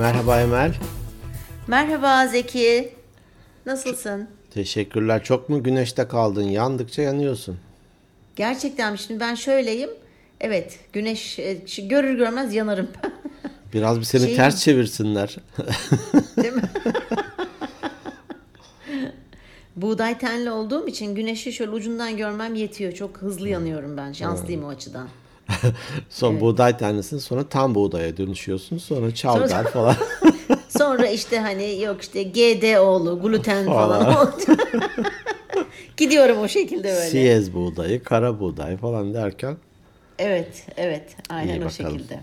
Merhaba Emel. Merhaba Zeki. Nasılsın? Teşekkürler. Çok mu güneşte kaldın? Yandıkça yanıyorsun. Gerçekten şimdi ben şöyleyim. Evet güneş e, görür görmez yanarım. Biraz bir seni Şey- ters çevirsinler. Değil mi? Buğday tenli olduğum için güneşi şöyle ucundan görmem yetiyor. Çok hızlı yanıyorum ben. Şanslıyım o açıdan. Son buğday tanesin sonra tam buğdaya dönüşüyorsun. Sonra çavdar Sonra- falan. Sonra işte hani yok işte GDO'lu gluten falan oldu. Gidiyorum o şekilde böyle. Siyez buğdayı, kara buğday falan derken Evet, evet. Aynen o şekilde.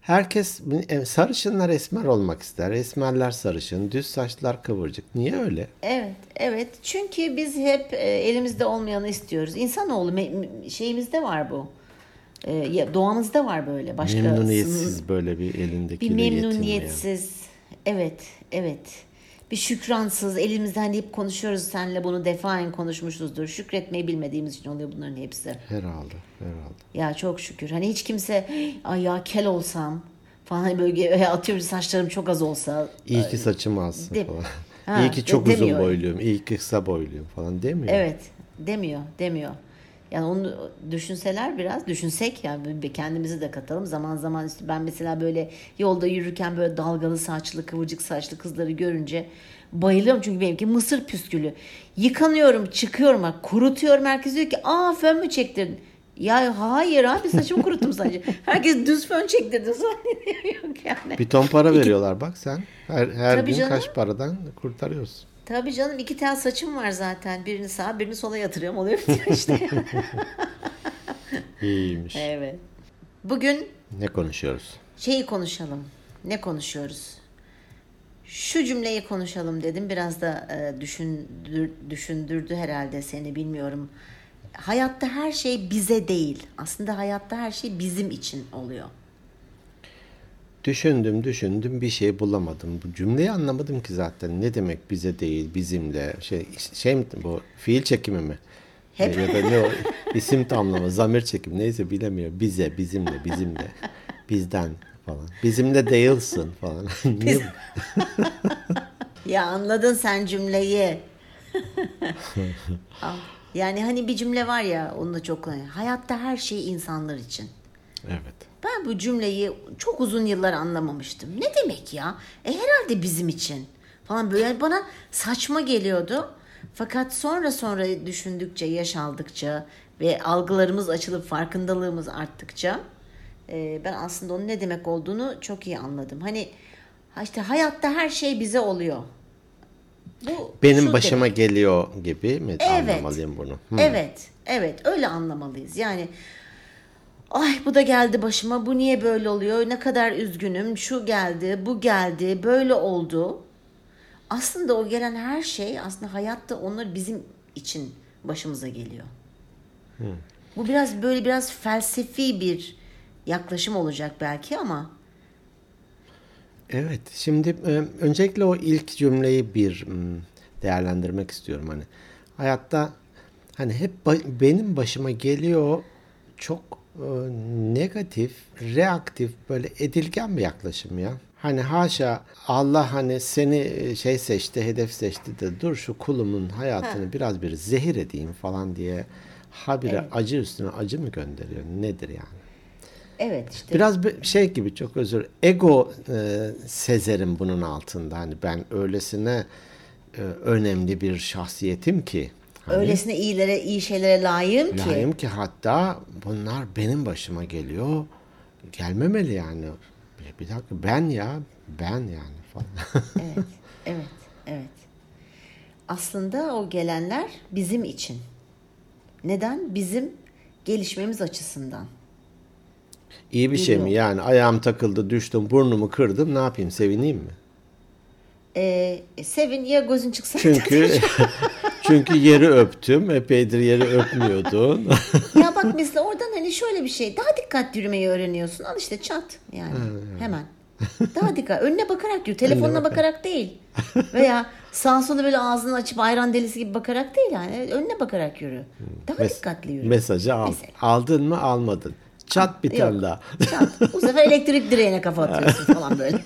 herkes e, sarışınlar esmer olmak ister. Esmerler sarışın, düz saçlar kıvırcık. Niye öyle? Evet, evet. Çünkü biz hep e, elimizde olmayanı istiyoruz. İnsanoğlu şeyimizde var bu. E, ya, doğamızda var böyle. Başka Memnuniyetsiz böyle bir bir elindekiyle yetinmeyen. memnuniyetsiz. Evet, evet. Bir şükransız. Elimizden hani hep konuşuyoruz seninle bunu defaen konuşmuşuzdur. Şükretmeyi bilmediğimiz için oluyor bunların hepsi. Herhalde, herhalde. Ya çok şükür. Hani hiç kimse ay ya kel olsam falan hani böyle atıyorum saçlarım çok az olsa. İyi ki saçım De- falan. Ha, İyi ki çok uzun demiyor. boyluyum, iyi ki kısa boyluyum falan demiyor. Evet demiyor demiyor. Yani onu düşünseler biraz düşünsek yani kendimizi de katalım. Zaman zaman işte ben mesela böyle yolda yürürken böyle dalgalı saçlı kıvırcık saçlı kızları görünce bayılıyorum. Çünkü benimki mısır püskülü. Yıkanıyorum çıkıyorum kurutuyorum. Herkes diyor ki aa fön mü çektirdin? Ya hayır abi saçımı kuruttum sadece. Herkes düz fön çektirdi zannediyor yok yani. Bir ton para veriyorlar bak sen. Her, her Tabii gün canım. kaç paradan kurtarıyorsun. Tabii canım iki tel saçım var zaten. Birini sağa birini sola yatırıyorum oluyor bitiyor işte. İyiymiş. evet. Bugün Ne konuşuyoruz? şeyi konuşalım. Ne konuşuyoruz? Şu cümleyi konuşalım dedim. Biraz da e, düşündür, düşündürdü herhalde seni bilmiyorum. Hayatta her şey bize değil. Aslında hayatta her şey bizim için oluyor. Düşündüm düşündüm bir şey bulamadım. Bu cümleyi anlamadım ki zaten. Ne demek bize değil bizimle şey şey mi bu fiil çekimi mi? Hep. Ya da ne o isim tamlama zamir çekimi neyse bilemiyor. Bize bizimle bizimle bizden falan. Bizimle değilsin falan. Bu? Ya anladın sen cümleyi. Yani hani bir cümle var ya onu da çok hayatta her şey insanlar için. Evet. Ben bu cümleyi çok uzun yıllar anlamamıştım. Ne demek ya? E herhalde bizim için falan böyle bana saçma geliyordu. Fakat sonra sonra düşündükçe, yaş aldıkça ve algılarımız açılıp farkındalığımız arttıkça e, ben aslında onun ne demek olduğunu çok iyi anladım. Hani ha işte hayatta her şey bize oluyor. Bu Benim başıma demek. geliyor gibi mi Evet. anlamalıyım bunu? Hı. Evet, evet öyle anlamalıyız. Yani ay bu da geldi başıma, bu niye böyle oluyor, ne kadar üzgünüm, şu geldi, bu geldi, böyle oldu. Aslında o gelen her şey aslında hayatta onlar bizim için başımıza geliyor. Bu biraz böyle biraz felsefi bir yaklaşım olacak belki ama Evet. Şimdi e, öncelikle o ilk cümleyi bir değerlendirmek istiyorum hani. Hayatta hani hep benim başıma geliyor çok negatif, reaktif böyle edilgen bir yaklaşım ya. Hani haşa Allah hani seni e, şey seçti, hedef seçti de dur şu kulumun hayatını biraz bir zehir edeyim falan diye habire acı üstüne acı mı gönderiyor? Nedir yani? evet işte Biraz bir şey gibi çok özür. Ego e, sezerim bunun altında. Hani ben öylesine e, önemli bir şahsiyetim ki. Hani öylesine iyilere, iyi şeylere layığım ki. layığım ki hatta bunlar benim başıma geliyor. Gelmemeli yani. Bir, bir dakika ben ya ben yani falan. Evet, evet, evet. Aslında o gelenler bizim için. Neden? Bizim gelişmemiz açısından. İyi bir şey mi yani ayağım takıldı düştüm burnumu kırdım ne yapayım sevineyim mi? Ee, sevin ya gözün çıksa. Çünkü çünkü yeri öptüm epeydir yeri öpmüyordun. ya bak mesela oradan hani şöyle bir şey. Daha dikkatli yürümeyi öğreniyorsun. Al işte çat yani hemen. Daha dikkat. Önüne bakarak yürü. Telefonuna bakarak değil. Veya sağa sola böyle ağzını açıp ayran delisi gibi bakarak değil yani. Önüne bakarak yürü. Daha Mes- dikkatli yürü. Mesajı al. Mesela. Aldın mı almadın. Çat bir tane daha. Çat. Bu sefer elektrik direğine kafa atıyorsun falan böyle.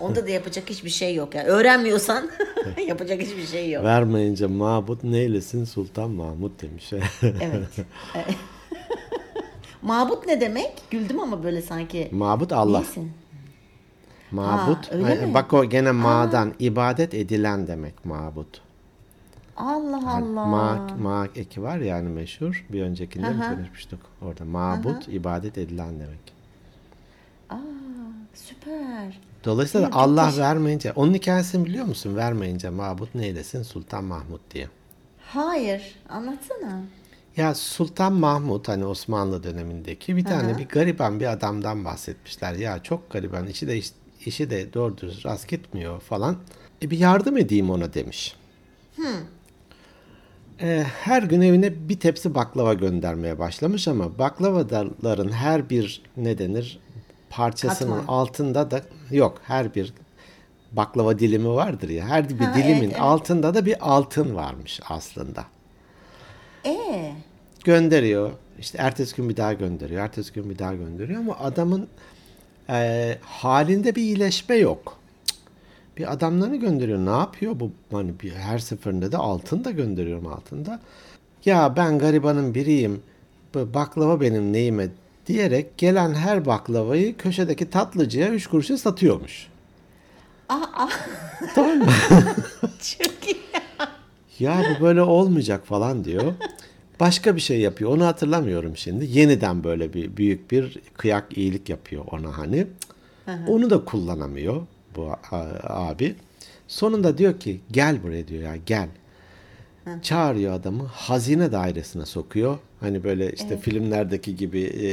Onda da yapacak hiçbir şey yok. Yani öğrenmiyorsan yapacak hiçbir şey yok. Vermeyince Mahmut neylesin Sultan Mahmut demiş. Evet. Mabut ne demek? Güldüm ama böyle sanki. Mabut Allah. Neysin? Mabut. Ha, Ay, mi? Bak o gene ma'dan ibadet edilen demek mabut. Allah Allah. Ma, ma eki var yani meşhur. Bir öncekinde mi Aha. konuşmuştuk orada. Mabut ibadet edilen demek. Aa, süper. Dolayısıyla çok Allah teşekkür- vermeyince, onun hikayesini biliyor musun? Vermeyince mabut neylesin? Sultan Mahmut diye. Hayır. Anlatsana. Ya Sultan Mahmut hani Osmanlı dönemindeki bir tane bir gariban bir adamdan bahsetmişler. Ya çok gariban işi de işi de doğru düz rast gitmiyor falan. E bir yardım edeyim ona demiş. E, her gün evine bir tepsi baklava göndermeye başlamış ama baklavaların her bir ne denir parçasının Katman. altında da yok her bir baklava dilimi vardır ya her bir Ha, dilimin evet, evet. altında da bir altın varmış aslında Ee, gönderiyor. İşte ertesi gün bir daha gönderiyor. Ertesi gün bir daha gönderiyor ama adamın e, halinde bir iyileşme yok. Bir adamlarını gönderiyor. Ne yapıyor bu? Hani bir, her seferinde de altın da gönderiyorum altında. Ya ben garibanın biriyim. Bu baklava benim neyime diyerek gelen her baklavayı köşedeki tatlıcıya üç kuruşa satıyormuş. çok iyi. Ya bu böyle olmayacak falan diyor. Başka bir şey yapıyor. Onu hatırlamıyorum şimdi. Yeniden böyle bir büyük bir kıyak iyilik yapıyor ona hani. Onu da kullanamıyor bu abi. Sonunda diyor ki gel buraya diyor ya gel. Çağırıyor adamı hazine dairesine sokuyor. Hani böyle işte filmlerdeki gibi e,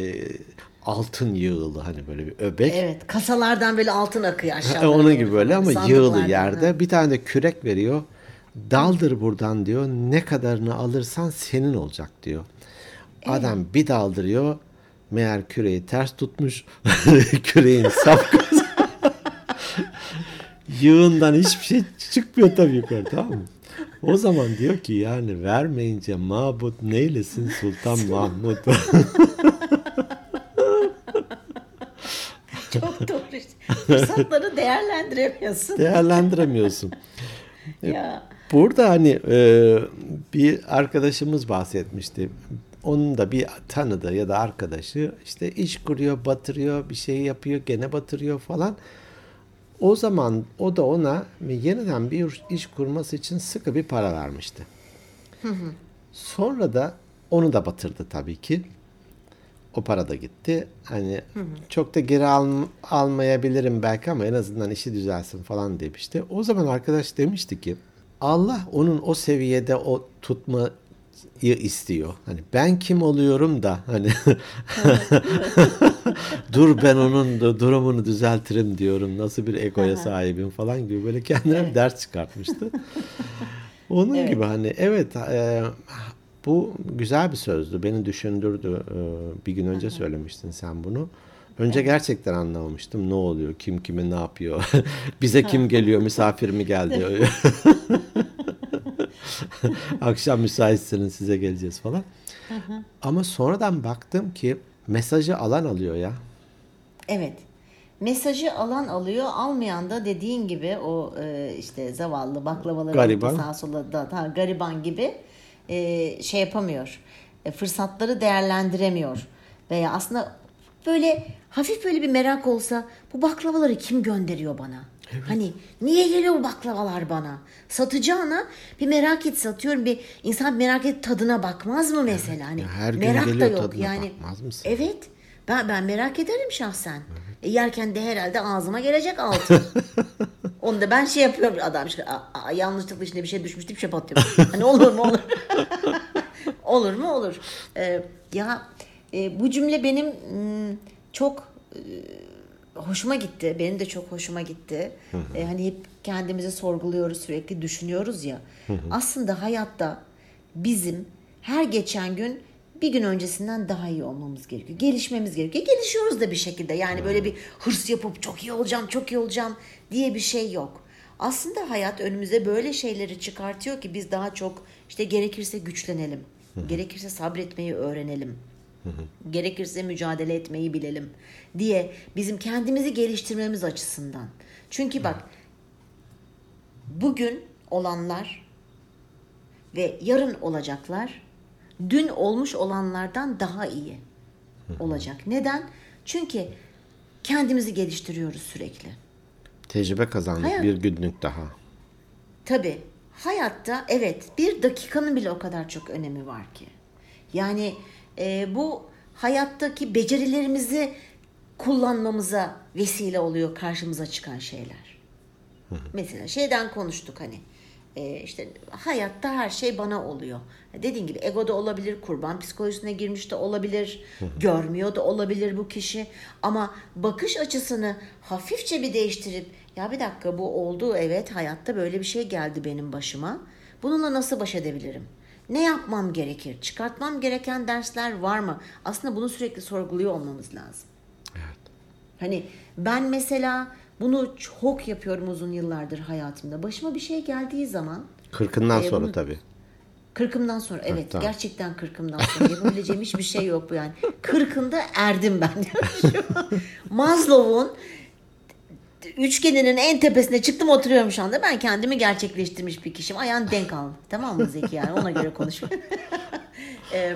altın yığılı hani böyle bir öbek. Evet. Kasalardan böyle altın akıyor aşağıya. Onun gibi böyle ama yığılı ha. yerde. Bir tane de kürek veriyor. Daldır buradan diyor. Ne kadarını alırsan senin olacak diyor. Adam bir daldırıyor. Meğer küreği ters tutmuş. Küreğin sapkası. Yığından hiçbir şey çıkmıyor tabii yukarı tamam mı? O zaman diyor ki yani vermeyince mabut neylesin Sultan Mahmut. Çok doğru işte. Fırsatları değerlendiremiyorsun. Değerlendiremiyorsun. ya. Burada hani e, bir arkadaşımız bahsetmişti. Onun da bir tanıdığı ya da arkadaşı işte iş kuruyor, batırıyor, bir şey yapıyor, gene batırıyor falan. O zaman o da ona yeniden bir iş kurması için sıkı bir para vermişti. Sonra da onu da batırdı tabii ki. O para da gitti. Hani çok da geri al, almayabilirim belki ama en azından işi düzelsin falan demişti. O zaman arkadaş demişti ki Allah onun o seviyede o tutmayı istiyor. Hani ben kim oluyorum da hani dur ben onun da durumunu düzeltirim diyorum. Nasıl bir egoya sahibim falan gibi böyle kendine bir ders çıkartmıştı. Onun Evet. gibi hani evet e, bu güzel bir sözdü. Beni düşündürdü. E, bir gün önce söylemiştin sen bunu. Önce gerçekten anlamamıştım. Ne oluyor? Kim kime ne yapıyor? Bize kim geliyor? Misafir mi geldi? Akşam müsaitseniz size geleceğiz falan. Ama sonradan baktım ki mesajı alan alıyor ya. Evet. Mesajı alan alıyor, almayan da dediğin gibi o e, işte zavallı baklavaları Gariban. sağa sola da ha, gariban gibi e, şey yapamıyor. E, fırsatları değerlendiremiyor. Veya aslında böyle hafif böyle bir merak olsa bu baklavaları kim gönderiyor bana? Hani niye geliyor bu baklavalar bana? Satacağına bir merak et satıyorum bir insan merak et tadına bakmaz mı mesela? Hani Ya her gün merak da geliyor, yok tadına yani. bakmaz mısın? Evet. Ben ben merak ederim şahsen. E, yerken de herhalde ağzıma gelecek altın. Onu da ben şey yapıyorum adam işte a- a- yanlışlıkla içine bir şey düşmüş deyip çöp atıyorum. Hani olur mu olur. olur mu olur. Ee, ya e, bu cümle benim çok e, hoşuma gitti. Benim de çok hoşuma gitti. E, hani hep kendimizi sorguluyoruz sürekli düşünüyoruz ya. Aslında hayatta bizim her geçen gün bir gün öncesinden daha iyi olmamız gerekiyor. Gelişmemiz gerekiyor. Gelişiyoruz da bir şekilde. Yani böyle bir hırs yapıp çok iyi olacağım, çok iyi olacağım diye bir şey yok. Aslında hayat önümüze böyle şeyleri çıkartıyor ki biz daha çok işte gerekirse güçlenelim. Gerekirse sabretmeyi öğrenelim. Gerekirse mücadele etmeyi bilelim diye bizim kendimizi geliştirmemiz açısından. Çünkü bak bugün olanlar ve yarın olacaklar dün olmuş olanlardan daha iyi olacak. Neden? Çünkü kendimizi geliştiriyoruz sürekli. Tecrübe kazandık Hayat- bir günlük daha. Tabii hayatta evet bir dakikanın bile o kadar çok önemi var ki. Yani e, bu hayattaki becerilerimizi kullanmamıza vesile oluyor karşımıza çıkan şeyler. Mesela şeyden konuştuk hani e, işte hayatta her şey bana oluyor. Dediğin gibi ego da olabilir, kurban psikolojisine girmiş de olabilir, görmüyor da olabilir bu kişi. Ama bakış açısını hafifçe bir değiştirip ya bir dakika bu oldu evet hayatta böyle bir şey geldi benim başıma. Bununla nasıl baş edebilirim? Ne yapmam gerekir? Çıkartmam gereken dersler var mı? Aslında bunu sürekli sorguluyor olmamız lazım. Evet. Hani ben mesela bunu çok yapıyorum uzun yıllardır hayatımda. Başıma bir şey geldiği zaman Kırkından E, sonra bunu- tabii. kırkımdan sonra evet tamam. gerçekten kırkımdan sonra yapabileceğim hiçbir şey yok bu yani. Kırkında erdim ben. Maslow'un üçgeninin en tepesine çıktım oturuyorum şu anda. Ben kendimi gerçekleştirmiş bir kişiyim. Ayağın denk al. Tamam mı Zeki yani ona göre konuş. Ee,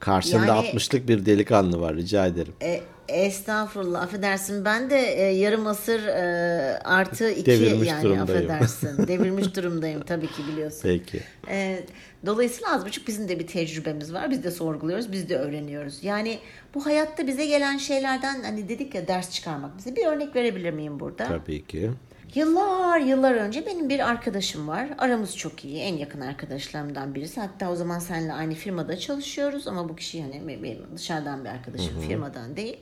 Karşında Yani- 60'lık bir delikanlı var rica ederim. E, estağfurullah affedersin ben de e, yarım asır e, artı iki Devirmiş yani durumdayım. affedersin. Devirmiş durumdayım tabii ki biliyorsun. Peki. E, dolayısıyla az buçuk bizim de bir tecrübemiz var. Biz de sorguluyoruz, biz de öğreniyoruz. Yani bu hayatta bize gelen şeylerden hani dedik ya ders çıkarmak. Bize bir örnek verebilir miyim burada? Tabii ki. Yıllar yıllar önce benim bir arkadaşım var. Aramız çok iyi. En yakın arkadaşlarımdan birisi. Hatta o zaman seninle aynı firmada çalışıyoruz ama bu kişi yani benim dışarıdan bir arkadaşım firmadan değil.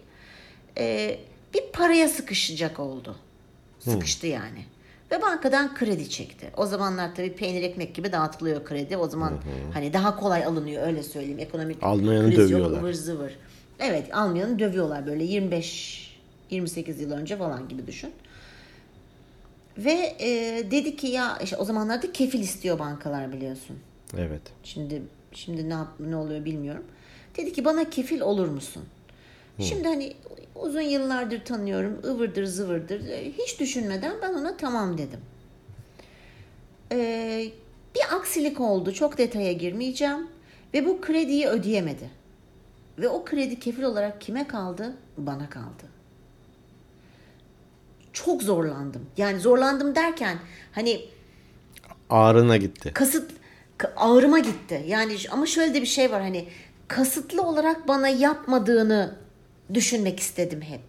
Ee, bir paraya sıkışacak oldu. Sıkıştı yani. Ve bankadan kredi çekti. O zamanlar tabii peynir ekmek gibi dağıtılıyor kredi. O zaman hani daha kolay alınıyor öyle söyleyeyim. Ekonomik Almayanı kriz yok, dövüyorlar. ıvır zıvır. Evet almayanı dövüyorlar böyle 25 28 yıl önce falan gibi düşün. Ve e, dedi ki ya işte o zamanlarda kefil istiyor bankalar biliyorsun. Evet. Şimdi şimdi ne yap, ne oluyor bilmiyorum. Dedi ki bana kefil olur musun? Şimdi hani uzun yıllardır tanıyorum. ıvırdır zıvırdır. E, Hiç düşünmeden ben ona tamam dedim. Ee, bir aksilik oldu. Çok detaya girmeyeceğim. Ve bu krediyi ödeyemedi. Ve o kredi kefil olarak kime kaldı? Bana kaldı çok zorlandım. Yani zorlandım derken hani Ağrına gitti. kasıt ka- ağrıma gitti. Yani ama şöyle de bir şey var hani kasıtlı olarak bana yapmadığını düşünmek istedim hep.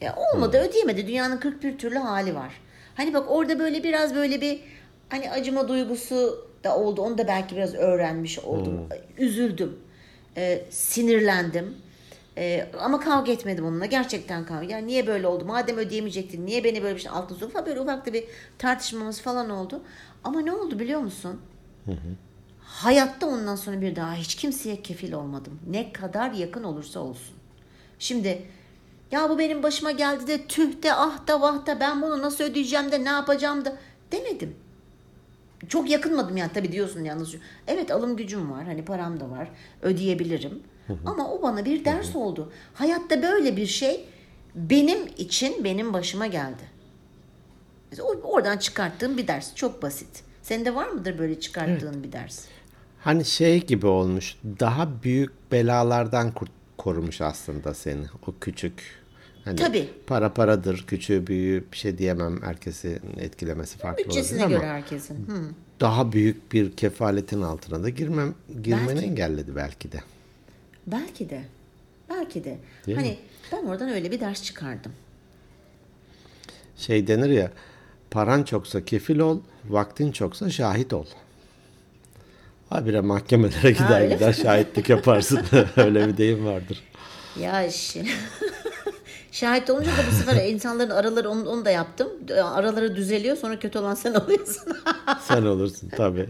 Ya olmadı ödeyemedi. Dünyanın 41 türlü hali var. Hani bak orada böyle biraz böyle bir hani acıma duygusu da oldu. Onu da belki biraz öğrenmiş oldum. Üzüldüm. Ee, sinirlendim. Ee, ama kavga etmedim onunla. Gerçekten kavga. Yani niye böyle oldu? Madem ödeyemeyecektin niye beni böyle bir şey altına soktun falan böyle ufak da bir tartışmamız falan oldu. Ama ne oldu biliyor musun? Hayatta ondan sonra bir daha hiç kimseye kefil olmadım. Ne kadar yakın olursa olsun. Şimdi ya bu benim başıma geldi de tüh de ah da vah da ben bunu nasıl ödeyeceğim de ne yapacağım da demedim. Çok yakınmadım yani tabii diyorsun yalnız. Evet alım gücüm var hani param da var ödeyebilirim. Ama o bana bir ders oldu. Hayatta böyle bir şey benim için benim başıma geldi. Oradan çıkarttığım bir ders çok basit. Senin de var mıdır böyle çıkarttığın bir ders? Hani şey gibi olmuş. Daha büyük belalardan kurt- korumuş aslında seni. O küçük. Hani Tabii. Para paradır. Küçüğü büyüğü bir şey diyemem. Herkesi etkilemesi farklı Bütçesine olabilir göre ama herkesin. Hı. daha büyük bir kefaletin altına da girmem girmeni Belki. engelledi belki de. Belki de. Belki de. Değil hani mi? ben oradan öyle bir ders çıkardım. Şey denir ya paran çoksa kefil ol, vaktin çoksa şahit ol. Habire mahkemelere gider öyle gider şahitlik yaparsın. Öyle bir deyim vardır. Ya şi- Şahit olunca da bu sefer insanların araları onu, onu da yaptım. Araları düzeliyor sonra kötü olan sen oluyorsun. Sen olursun tabii.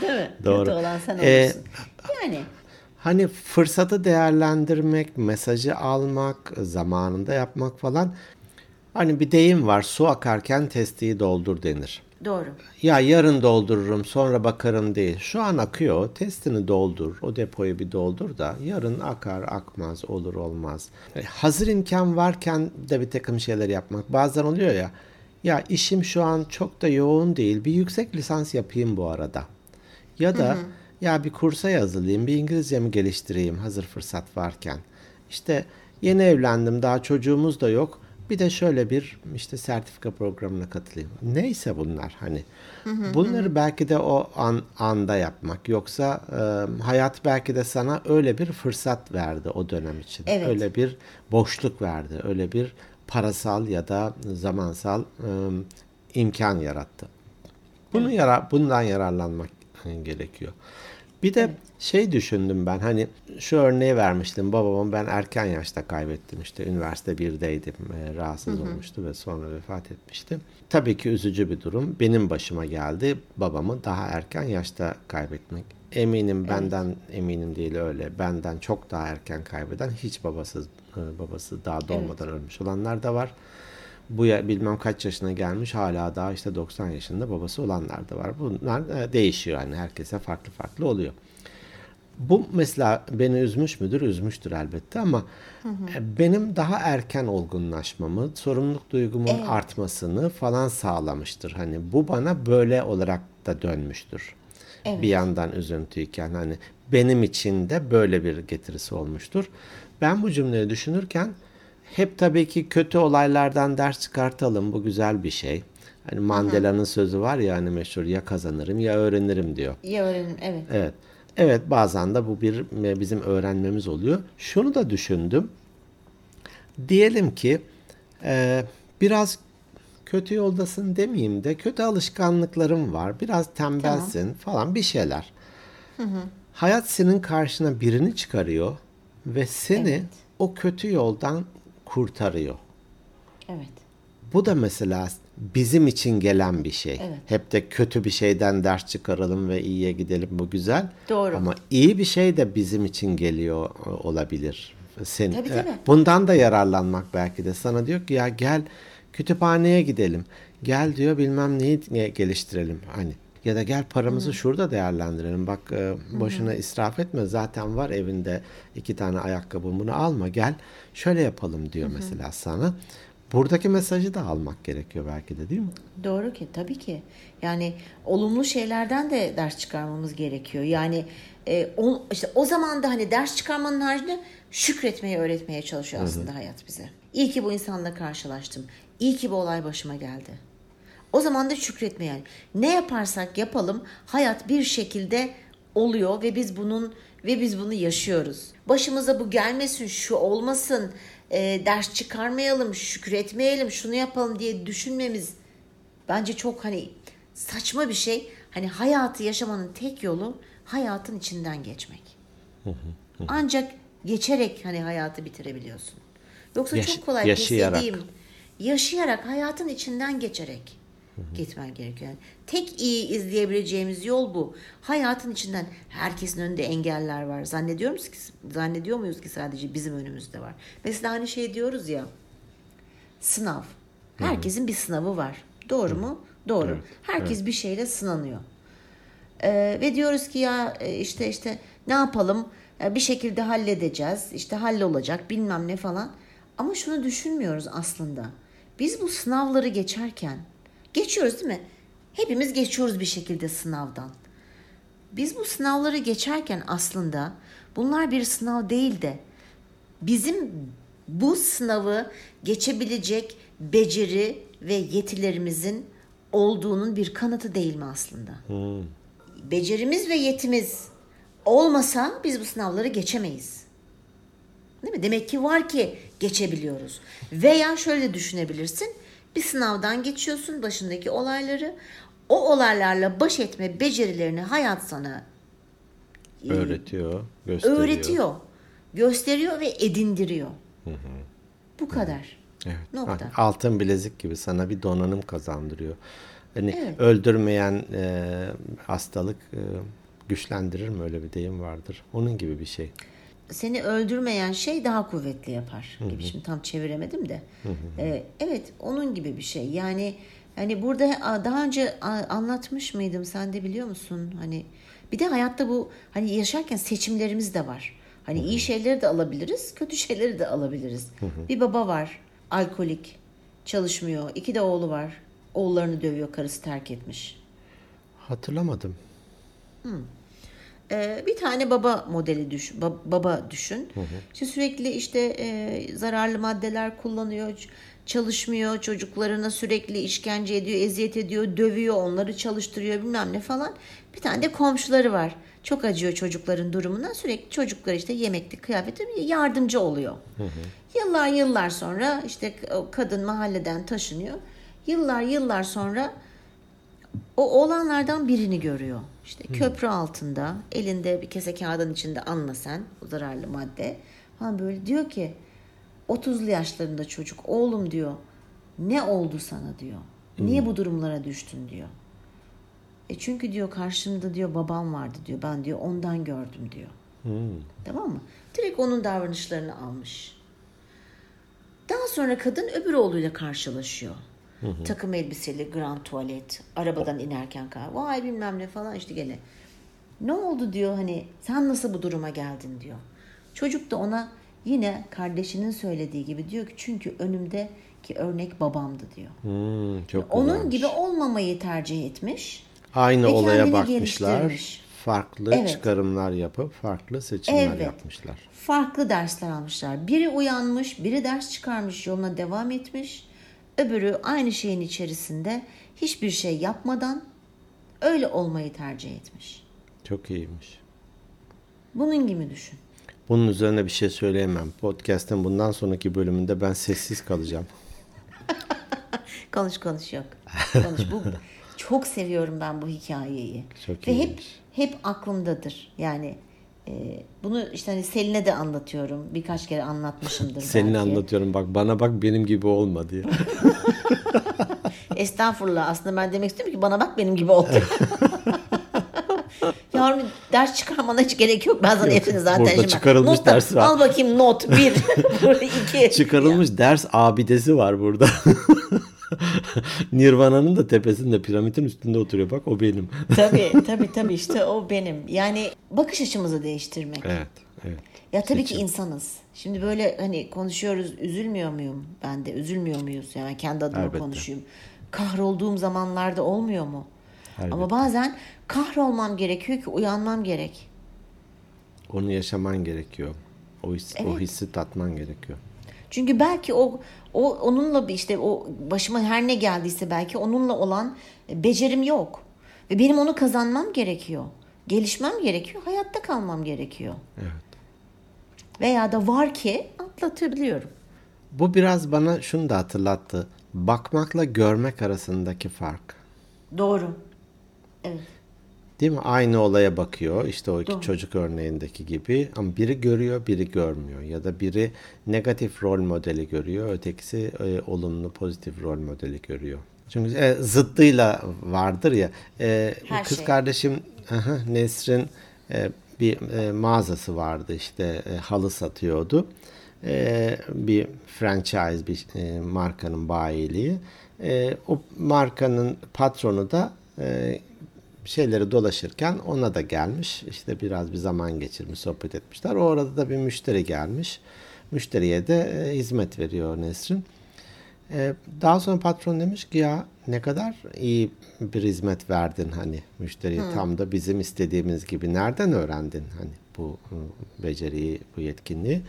Değil mi? Doğru. Kötü olan sen Ee, olursun. yani Hani fırsatı değerlendirmek, mesajı almak, zamanında yapmak falan. Hani bir deyim var su akarken testiyi doldur denir. Doğru. Ya yarın doldururum sonra bakarım değil. Şu an akıyor. Testini doldur. O depoyu bir doldur da yarın akar akmaz olur olmaz. E, Hazır imkan varken de bir takım şeyler yapmak. Bazen oluyor ya. Ya işim şu an çok da yoğun değil. Bir yüksek lisans yapayım bu arada. Ya da ya bir kursa yazılayım, bir İngilizcemi geliştireyim hazır fırsat varken. İşte yeni evlendim, daha çocuğumuz da yok. Bir de şöyle bir işte sertifika programına katılayım. Neyse bunlar hani. Bunları belki de o an anda yapmak. Yoksa e, hayat belki de sana öyle bir fırsat verdi o dönem için. Evet. Öyle bir boşluk verdi. Öyle bir parasal ya da zamansal e, imkan yarattı. Bunu yara bundan yararlanmak gerekiyor. Bir de şey düşündüm ben hani şu örneği vermiştim babamı ben erken yaşta kaybettim işte üniversite 1'deydim e, rahatsız olmuştu ve sonra vefat etmişti. Tabii ki üzücü bir durum benim başıma geldi babamı daha erken yaşta kaybetmek. Eminim benden eminim değil öyle benden çok daha erken kaybeden hiç babasız e, babası daha doğmadan ölmüş olanlar da var. Bu ya, bilmem kaç yaşına gelmiş hala daha işte 90 yaşında babası olanlar da var. Bunlar e, değişiyor yani herkese farklı farklı oluyor. Bu mesela beni üzmüş müdür? Üzmüştür elbette ama e, benim daha erken olgunlaşmamı, sorumluluk duygumun artmasını falan sağlamıştır. Hani bu bana böyle olarak da dönmüştür. Bir yandan üzüntüyken hani benim için de böyle bir getirisi olmuştur. Ben bu cümleyi düşünürken hep tabii ki kötü olaylardan ders çıkartalım. Bu güzel bir şey. Hani Mandela'nın sözü var ya hani meşhur ya kazanırım ya öğrenirim diyor. Ya öğrenin evet. Evet. Evet bazen de bu bir bizim öğrenmemiz oluyor. Şunu da düşündüm. Diyelim ki e, biraz kötü yoldasın demeyeyim de kötü alışkanlıkların var. Biraz tembelsin falan bir şeyler. Hayat senin karşına birini çıkarıyor ve seni Evet. o kötü yoldan kurtarıyor. Evet. Bu da mesela bizim için gelen bir şey. Evet. Hep de kötü bir şeyden ders çıkaralım ve iyiye gidelim bu güzel. Doğru. Ama iyi bir şey de bizim için geliyor e, olabilir. Sen, Tabii, e, tabii. Bundan da yararlanmak belki de. Sana diyor ki ya gel kütüphaneye gidelim. Gel diyor bilmem neyi ne- geliştirelim. Hani ya da gel paramızı şurada değerlendirelim. Bak e, boşuna israf etme. Zaten var evinde iki tane ayakkabı bunu alma. Gel şöyle yapalım diyor mesela sana. Buradaki mesajı da almak gerekiyor belki de değil mi? Doğru ki tabii ki. Yani olumlu şeylerden de ders çıkarmamız gerekiyor. Yani e, o, işte o zaman da hani ders çıkarmanın haricinde şükretmeyi öğretmeye çalışıyor aslında hayat bize. İyi ki bu insanla karşılaştım. İyi ki bu olay başıma geldi. O zaman da şükretme yani. Ne yaparsak yapalım hayat bir şekilde oluyor ve biz bunun ve biz bunu yaşıyoruz. Başımıza bu gelmesin, şu olmasın, e, ders çıkarmayalım, şükretmeyelim, şunu yapalım diye düşünmemiz bence çok hani saçma bir şey. Hani hayatı yaşamanın tek yolu hayatın içinden geçmek. Ancak geçerek hani hayatı bitirebiliyorsun. Yoksa Yaş- çok kolay yaşayarak. Yaşayarak hayatın içinden geçerek gitmen gerekiyor. Yani tek iyi izleyebileceğimiz yol bu. Hayatın içinden herkesin önünde engeller var. Zannediyor muyuz ki zannediyor muyuz ki sadece bizim önümüzde var? Mesela hani şey diyoruz ya sınav. Herkesin bir sınavı var. Doğru mu? Doğru. Herkes bir şeyle sınanıyor. Ee, ve diyoruz ki ya e, işte işte ne yapalım? E, bir şekilde halledeceğiz. İşte hallolacak bilmem ne falan. Ama şunu düşünmüyoruz aslında. Biz bu sınavları geçerken geçiyoruz değil mi? Hepimiz geçiyoruz bir şekilde sınavdan. Biz bu sınavları geçerken aslında bunlar bir sınav değil de bizim bu sınavı geçebilecek beceri ve yetilerimizin olduğunun bir kanıtı değil mi aslında? Becerimiz ve yetimiz olmasa biz bu sınavları geçemeyiz. Değil mi? Demek ki var ki geçebiliyoruz. Veya şöyle düşünebilirsin. Bir sınavdan geçiyorsun başındaki olayları. O olaylarla baş etme becerilerini hayat sana Öğretiyor, gösteriyor. öğretiyor, gösteriyor ve edindiriyor. Bu kadar. Evet. Nokta. Altın bilezik gibi sana bir donanım kazandırıyor. Hani Evet. öldürmeyen e, hastalık e, güçlendirir mi öyle bir deyim vardır. Onun gibi bir şey. Seni öldürmeyen şey daha kuvvetli yapar gibi. Şimdi tam çeviremedim de. Ee, evet onun gibi bir şey. Yani Yani burada daha önce anlatmış mıydım sen de biliyor musun? Hani bir de hayatta bu hani yaşarken seçimlerimiz de var. Hani iyi şeyleri de alabiliriz, kötü şeyleri de alabiliriz. Bir baba var, alkolik, çalışmıyor. İki de oğlu var. Oğullarını dövüyor, karısı terk etmiş. Hatırlamadım. Ee, bir tane baba modeli düşün, ba- baba düşün. İşte sürekli işte e, zararlı maddeler kullanıyor, çalışmıyor, çocuklarına sürekli işkence ediyor, eziyet ediyor, dövüyor, onları çalıştırıyor bilmem ne falan. Bir tane de komşuları var. Çok acıyor çocukların durumuna. Sürekli çocuklar işte yemekli, kıyafetli yardımcı oluyor. Yıllar yıllar sonra işte kadın mahalleden taşınıyor. Yıllar yıllar sonra o oğlanlardan birini görüyor. İşte köprü altında elinde bir kese kağıdın içinde anla sen o zararlı madde. Ha böyle diyor ki 30'lu yaşlarında çocuk oğlum diyor ne oldu sana diyor. Niye bu durumlara düştün diyor. E çünkü diyor karşımda diyor babam vardı diyor. Ben diyor ondan gördüm diyor. Tamam mı? Direkt onun davranışlarını almış. Daha sonra kadın öbür oğluyla karşılaşıyor. Takım elbiseli, grand tuvalet, arabadan inerken kar. Vay bilmem ne falan işte gene. Ne oldu diyor hani sen nasıl bu duruma geldin diyor. Çocuk da ona yine kardeşinin söylediği gibi diyor ki çünkü önümdeki örnek babamdı diyor. Hmm, çok Onun güzelmiş. gibi olmayı tercih etmiş. Aynı olaya bakmışlar. Farklı Evet. çıkarımlar yapıp farklı seçimler Evet. yapmışlar. farklı dersler almışlar. Biri uyanmış, biri ders çıkarmış, yoluna devam etmiş. Öbürü aynı şeyin içerisinde hiçbir şey yapmadan öyle olmayı tercih etmiş. Çok iyiymiş. Bunun gibi düşün. Bunun üzerine bir şey söyleyemem. Podcast'ın bundan sonraki bölümünde ben sessiz kalacağım. Konuş konuş yok. Konuş. Bu çok seviyorum ben bu hikayeyi. Çok Ve hep iyiymiş. hep aklımdadır. Yani bunu işte hani Selin'e de anlatıyorum. Birkaç kere anlatmışımdır belki. anlatıyorum bak bana bak benim gibi olma diye. Estağfurullah. Aslında ben demek istiyorum ki bana bak benim gibi ol. Yavrum ders çıkarmana hiç gerek yok. Ben sana hepsini zaten burada şimdi- çıkarılmış Not ders var. Al bakayım not. Bir. Burada iki. Çıkarılmış ders abidesi var burada. Nirvana'nın da tepesinde piramidin üstünde oturuyor. Bak o benim. tabii tabii tabii işte o benim. Yani bakış açımızı değiştirmek. evet. Evet. Ya tabii ki Seçim. insanız. Şimdi böyle hani konuşuyoruz üzülmüyor muyum? Ben de üzülmüyor muyuz? Yani kendi adıma Elbette. konuşayım. Kahrolduğum zamanlarda olmuyor mu? Ama Elbette. bazen kahrolmam gerekiyor ki uyanmam gerek. Onu yaşaman gerekiyor. O, his, o Evet. hissi tatman gerekiyor. Çünkü belki o o onunla bir işte o başıma her ne geldiyse belki onunla olan becerim yok. Ve benim onu kazanmam gerekiyor. Gelişmem gerekiyor. Hayatta kalmam gerekiyor. Evet. Veya da var ki atlatabiliyorum. Bu biraz bana şunu da hatırlattı. Bakmakla görmek arasındaki fark. Doğru. Evet. Değil mi? Aynı olaya bakıyor. İşte o iki Doğru. çocuk örneğindeki gibi. Ama biri görüyor, biri görmüyor. Ya da biri negatif rol modeli görüyor. Ötekisi e, olumlu, pozitif rol modeli görüyor. Çünkü e, zıttıyla vardır ya. E, Her kız şey. kardeşim aha, Nesrin e, bir e, mağazası vardı işte e, halı satıyordu. E, bir franchise bir e, markanın bayiliği. E, o markanın patronu da e, şeyleri dolaşırken ona da gelmiş. İşte biraz bir zaman geçirmiş, sohbet etmişler. O arada da bir müşteri gelmiş. Müşteriye de e, hizmet veriyor Nesrin. E, daha sonra patron demiş ki ya ne kadar iyi bir hizmet verdin hani müşteriye tam da bizim istediğimiz gibi nereden öğrendin hani bu hı, beceriyi bu yetkinliği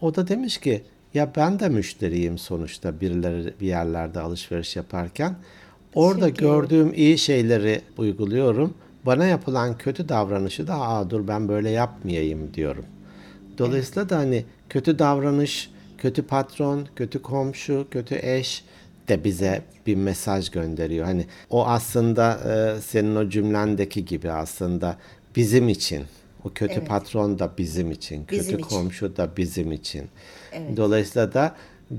o da demiş ki ya ben de müşteriyim sonuçta birileri bir yerlerde alışveriş yaparken orada gördüğüm iyi şeyleri uyguluyorum bana yapılan kötü davranışı da aa dur ben böyle yapmayayım diyorum Dolayısıyla da hani kötü davranış, kötü patron, kötü komşu, kötü eş de bize bir mesaj gönderiyor. Hani o aslında e, senin o cümlendeki gibi aslında bizim için. O kötü Evet. patron da bizim için, kötü Bizim için. komşu da bizim için. Evet. Dolayısıyla da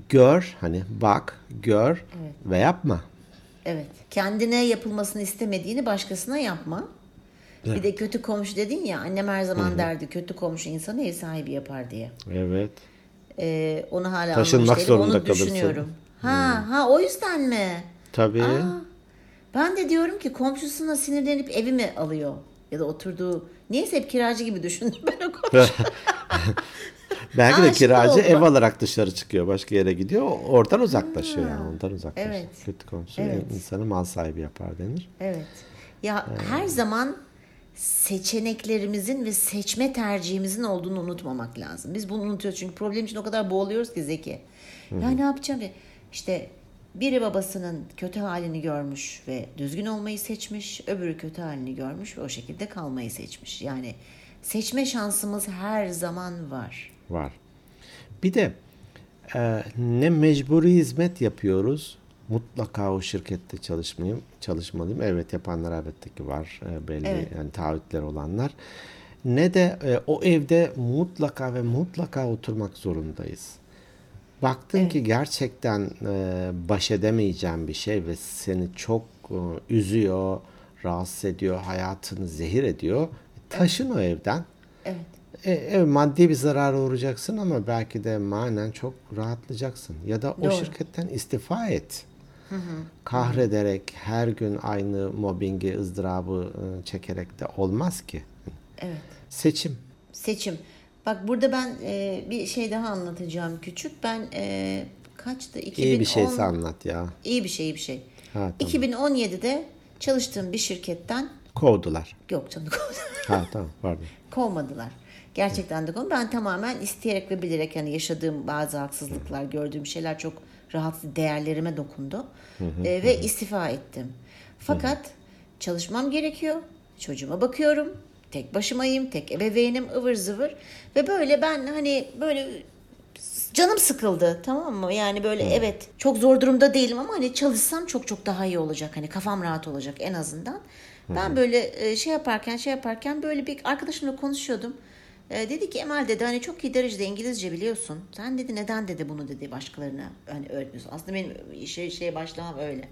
gör, hani bak, gör ve yapma. Evet. Kendine yapılmasını istemediğini başkasına yapma. Bir de kötü komşu dedin ya annem her zaman derdi kötü komşu insanı ev sahibi yapar diye. Evet. Ee, onu hala Taşınmak zorunda Onu kalırsın. düşünüyorum. Ha ha o yüzden mi? Tabii. Aa, ben de diyorum ki komşusuna sinirlenip evi mi alıyor? Ya da oturduğu... Neyse hep kiracı gibi düşündüm ben o komşu. Belki de kiracı oldu ev alarak dışarı çıkıyor. Başka yere gidiyor. Oradan uzaklaşıyor yani. Ondan uzaklaşıyor. evet. Kötü komşu Evet. insanı mal sahibi yapar denir. Evet. Ya her zaman seçeneklerimizin ve seçme tercihimizin olduğunu unutmamak lazım. Biz bunu unutuyoruz çünkü problem için o kadar boğuluyoruz ki Zeki. Ya ne yapacağım? İşte biri babasının kötü halini görmüş ve düzgün olmayı seçmiş, öbürü kötü halini görmüş ve o şekilde kalmayı seçmiş. Yani seçme şansımız her zaman var. Var. Bir de e, ne mecburi hizmet yapıyoruz. Mutlaka o şirkette çalışmayayım, çalışmalıyım. Evet yapanlar elbette ki var. E, belli Evet. yani taahhütler olanlar. Ne de e, o evde mutlaka ve mutlaka oturmak zorundayız. Baktın ki gerçekten e, baş edemeyeceğin bir şey ve seni çok e, üzüyor, rahatsız ediyor, hayatını zehir ediyor. Taşın o evden. Evet. E, evet maddi bir zarara uğrayacaksın ama belki de manen çok rahatlayacaksın. Ya da o Doğru. şirketten istifa et. Kahrederek her gün aynı mobbingi, ızdırabı e, çekerek de olmaz ki. Evet. Seçim. Seçim. Bak burada ben e, bir şey daha anlatacağım küçük. Ben e, kaçtı? 2010, İyi bir şeyse anlat ya. İyi bir şey, iyi bir şey. Ha, tamam. 2017'de çalıştığım bir şirketten Kovdular. yok canım Ha tamam pardon. kovmadılar. Gerçekten de kovmadılar. Ben tamamen isteyerek ve bilerek yani yaşadığım bazı haksızlıklar, gördüğüm şeyler çok rahatsız değerlerime dokundu. E, ve istifa ettim. Fakat çalışmam gerekiyor. Çocuğuma bakıyorum. Tek başımayım, tek ebeveynim, ıvır zıvır. Ve böyle ben hani böyle canım sıkıldı tamam mı? Yani böyle evet çok zor durumda değilim ama hani çalışsam çok çok daha iyi olacak. Hani kafam rahat olacak en azından. Ben böyle e, şey yaparken şey yaparken böyle bir arkadaşımla konuşuyordum. E, dedi ki Emel dedi hani çok iyi derecede İngilizce biliyorsun. Sen dedi neden dedi bunu dedi başkalarına hani öğretmiyorsun. Aslında benim işe şeye başlamam öyle.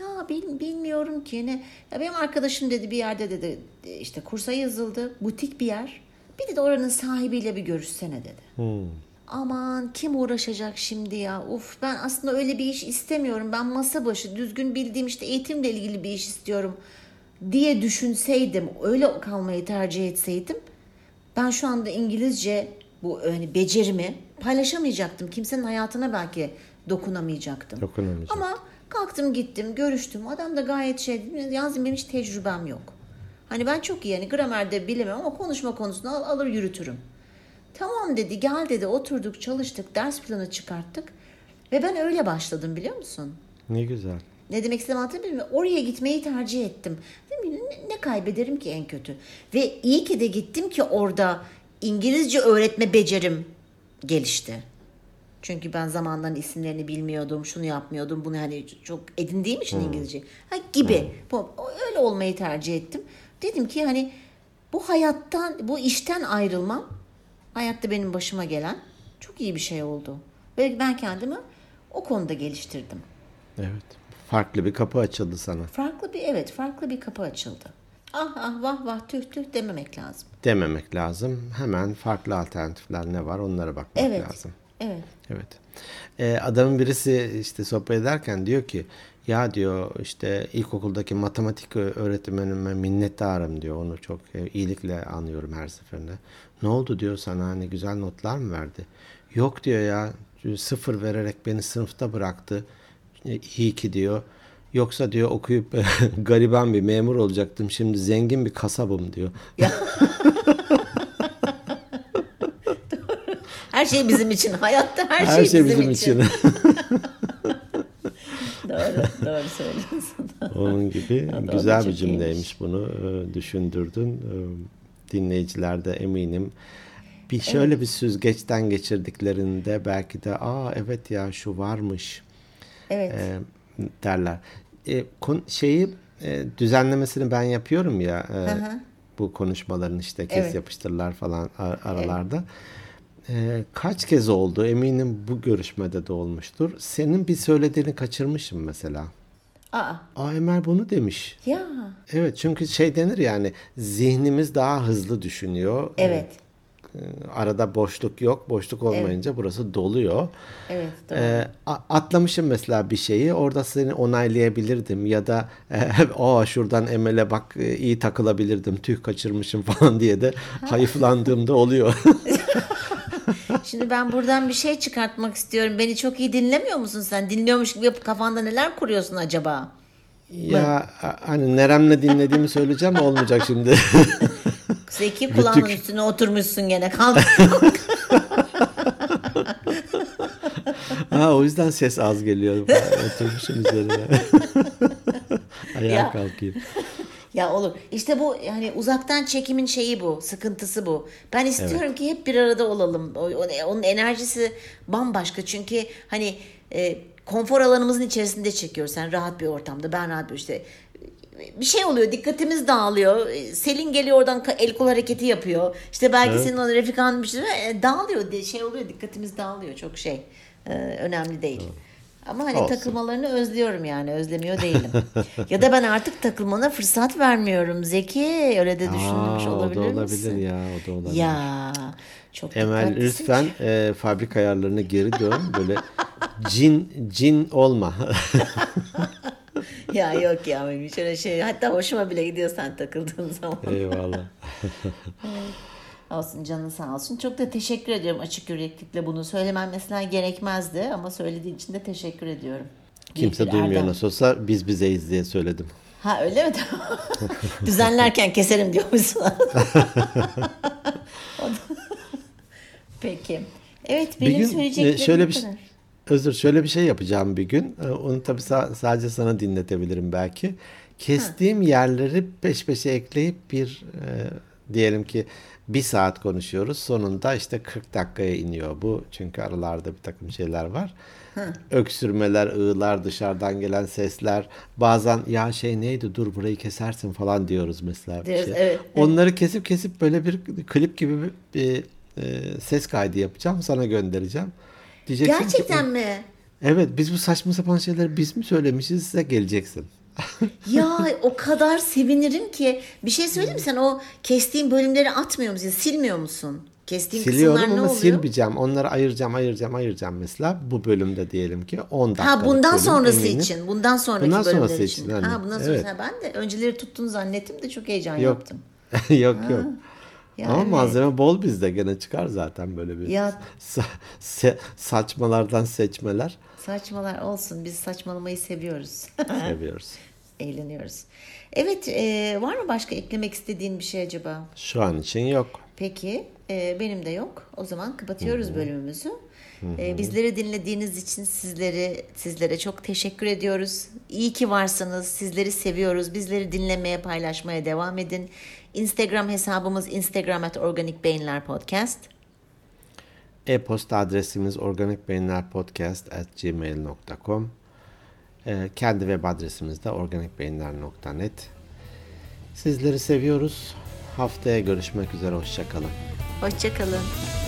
Ya bil, bilmiyorum ki ne. Ya benim arkadaşım dedi bir yerde dedi işte kursa yazıldı. Butik bir yer. Bir de oranın sahibiyle bir görüşsene dedi. Aman kim uğraşacak şimdi ya? Uf ben aslında öyle bir iş istemiyorum. Ben masa başı düzgün bildiğim işte eğitimle ilgili bir iş istiyorum diye düşünseydim, öyle kalmayı tercih etseydim ben şu anda İngilizce bu hani becerimi paylaşamayacaktım. Kimsenin hayatına belki dokunamayacaktım. Dokunamayacak. Ama kalktım gittim görüştüm. Adam da gayet şey. Yalnız benim hiç tecrübem yok. Hani ben çok iyi yani gramerde bilemem ama konuşma konusunda al- alır yürütürüm. Tamam dedi gel dedi oturduk çalıştık ders planı çıkarttık. Ve ben öyle başladım biliyor musun? Ne güzel. Ne demek istediğimi anlatabiliyor muyum? Oraya gitmeyi tercih ettim. Dedim ki, ne, ne kaybederim ki en kötü? Ve iyi ki de gittim ki orada İngilizce öğretme becerim gelişti. Çünkü ben zamandan isimlerini bilmiyordum, şunu yapmıyordum, bunu hani çok edindiğim için İngilizce. Ha, gibi. Bu, öyle olmayı tercih ettim. Dedim ki hani bu hayattan, bu işten ayrılmam hayatta benim başıma gelen çok iyi bir şey oldu. Ve ben kendimi o konuda geliştirdim. Evet. Farklı bir kapı açıldı sana. Farklı bir evet farklı bir kapı açıldı. Ah ah vah vah tüh tüh dememek lazım. Dememek lazım. Hemen farklı alternatifler ne var onlara bakmak Evet. lazım. Evet. Evet. Ee, adamın birisi işte sohbet ederken diyor ki ya diyor işte ilkokuldaki matematik öğretmenime minnettarım diyor. Onu çok e, iyilikle anıyorum her seferinde. Ne oldu diyor sana hani güzel notlar mı verdi? Yok diyor ya sıfır vererek beni sınıfta bıraktı. E, İyi ki diyor. Yoksa diyor okuyup gariban bir memur olacaktım. Şimdi zengin bir kasabım diyor. Her şey bizim için. Hayatta her, Her şey, şey bizim, bizim için. için. doğru, doğru söylüyorsun. Onun gibi da güzel bir cümleymiş bunu e, düşündürdün. E, dinleyiciler de eminim bir şöyle bir süzgeçten geçirdiklerinde belki de aa evet ya şu varmış Evet. e, derler. E, kon- şeyi e, düzenlemesini ben yapıyorum ya e, bu konuşmaların işte kes Evet. yapıştırlar falan ar- aralarda. E, kaç kez oldu eminim bu görüşmede de olmuştur. Senin bir söylediğini kaçırmışım mesela. Aa, Aa Emel bunu demiş. ya. Evet çünkü şey denir yani zihnimiz daha hızlı düşünüyor. Evet. Arada boşluk yok. Boşluk olmayınca burası doluyor. Evet, doğru. Ee, a- atlamışım mesela bir şeyi. Orada seni onaylayabilirdim ya da e, o şuradan Emel'e bak e, iyi takılabilirdim. Tüh kaçırmışım falan diye de hayıflandığımda oluyor. Şimdi ben buradan bir şey çıkartmak istiyorum. Beni çok iyi dinlemiyor musun sen? Dinliyormuş gibi yapıp kafanda neler kuruyorsun acaba? ya hani neremle dinlediğimi söyleyeceğim olmayacak şimdi. Zeki kulağının Rütük. üstüne oturmuşsun gene. Kalk. ha, o yüzden ses az geliyor. Oturmuşum üzerine. Ayağa Ya. kalkayım. ya olur. İşte bu yani uzaktan çekimin şeyi bu. Sıkıntısı bu. Ben istiyorum ki hep bir arada olalım. Onun enerjisi bambaşka. Çünkü hani e, konfor alanımızın içerisinde çekiyoruz. Sen rahat bir ortamda. Ben rahat bir işte bir şey oluyor dikkatimiz dağılıyor. Selin geliyor oradan el kol hareketi yapıyor. İşte belki senin o Refikan bir şey e, dağılıyor. Şey oluyor dikkatimiz dağılıyor. Çok şey e, önemli değil. Ama hani Olsun. takılmalarını özlüyorum yani özlemiyor değilim. ya da ben artık takılmana fırsat vermiyorum Zeki. Öyle de düşünmüş Aa, olabilir, o da olabilir misin? ya. O da olabilir. Ya çok Emel lütfen e, fabrika ayarlarına geri dön. Böyle cin cin olma. ya yok ya hiç öyle şey. Hatta hoşuma bile gidiyor sen takıldığın zaman. Eyvallah. Olsun canın sağ olsun. Çok da teşekkür ediyorum açık yüreklikle bunu söylemem mesela gerekmezdi ama söylediğin için de teşekkür ediyorum. Kimse bir duymuyor nasıl olsa biz bizeyiz diye söyledim. Ha öyle mi? Düzenlerken keserim diyormuşsun. Peki. Evet benim Bir gün söyleyeceklerim e, şöyle bu bir şey- kadar. Özür şöyle bir şey yapacağım bir gün. E, Onu tabii sa- sadece sana dinletebilirim belki. Kestiğim yerleri peş peşe ekleyip bir e, diyelim ki bir saat konuşuyoruz. Sonunda işte 40 dakikaya iniyor bu. Çünkü aralarda bir takım şeyler var. Öksürmeler, ığlar, dışarıdan gelen sesler. Bazen ya şey neydi dur burayı kesersin falan diyoruz mesela. bir Diyoruz, şey. evet, evet. Onları kesip kesip böyle bir klip gibi bir, bir, e, ses kaydı yapacağım. Sana göndereceğim. Diyeceksin ki, Gerçekten mi? Evet biz bu saçma sapan şeyleri biz mi söylemişiz size geleceksin. Ya o kadar sevinirim ki. Bir şey söyleyeyim mi sen o kestiğin bölümleri atmıyor musun? Silmiyor musun? Kestiğin Siliyorum kısımlar ne oluyor? silmeyeceğim. Onları ayıracağım, ayıracağım, ayıracağım mesela. Bu bölümde diyelim ki 10 dakika. Ha bundan sonrası için. Bundan sonraki Bundan bölümler sonrası için. için, hani. Ha bundan sonrası. Evet. Ha, ben de önceleri tuttun zannettim de çok heyecan Yok. yaptım. yok yok. Ya ama evet. malzeme bol bizde gene çıkar zaten böyle bir Ya- sa- se- saçmalardan seçmeler Saçmalar olsun. Biz saçmalamayı seviyoruz. seviyoruz. Eğleniyoruz. Evet, e, var mı başka eklemek istediğin bir şey acaba? Şu an için yok. Peki, e, benim de yok. O zaman kapatıyoruz bölümümüzü. E, bizleri dinlediğiniz için sizleri sizlere çok teşekkür ediyoruz. İyi ki varsınız. Sizleri seviyoruz. Bizleri dinlemeye, paylaşmaya devam edin. Instagram hesabımız Instagram at Organik Beyinler Podcast. E-posta adresimiz organikbeyinlerpodcast@gmail.com. Ee, kendi web adresimiz de organikbeyinler.net. Sizleri seviyoruz. Haftaya görüşmek üzere. Hoşçakalın. Hoşçakalın.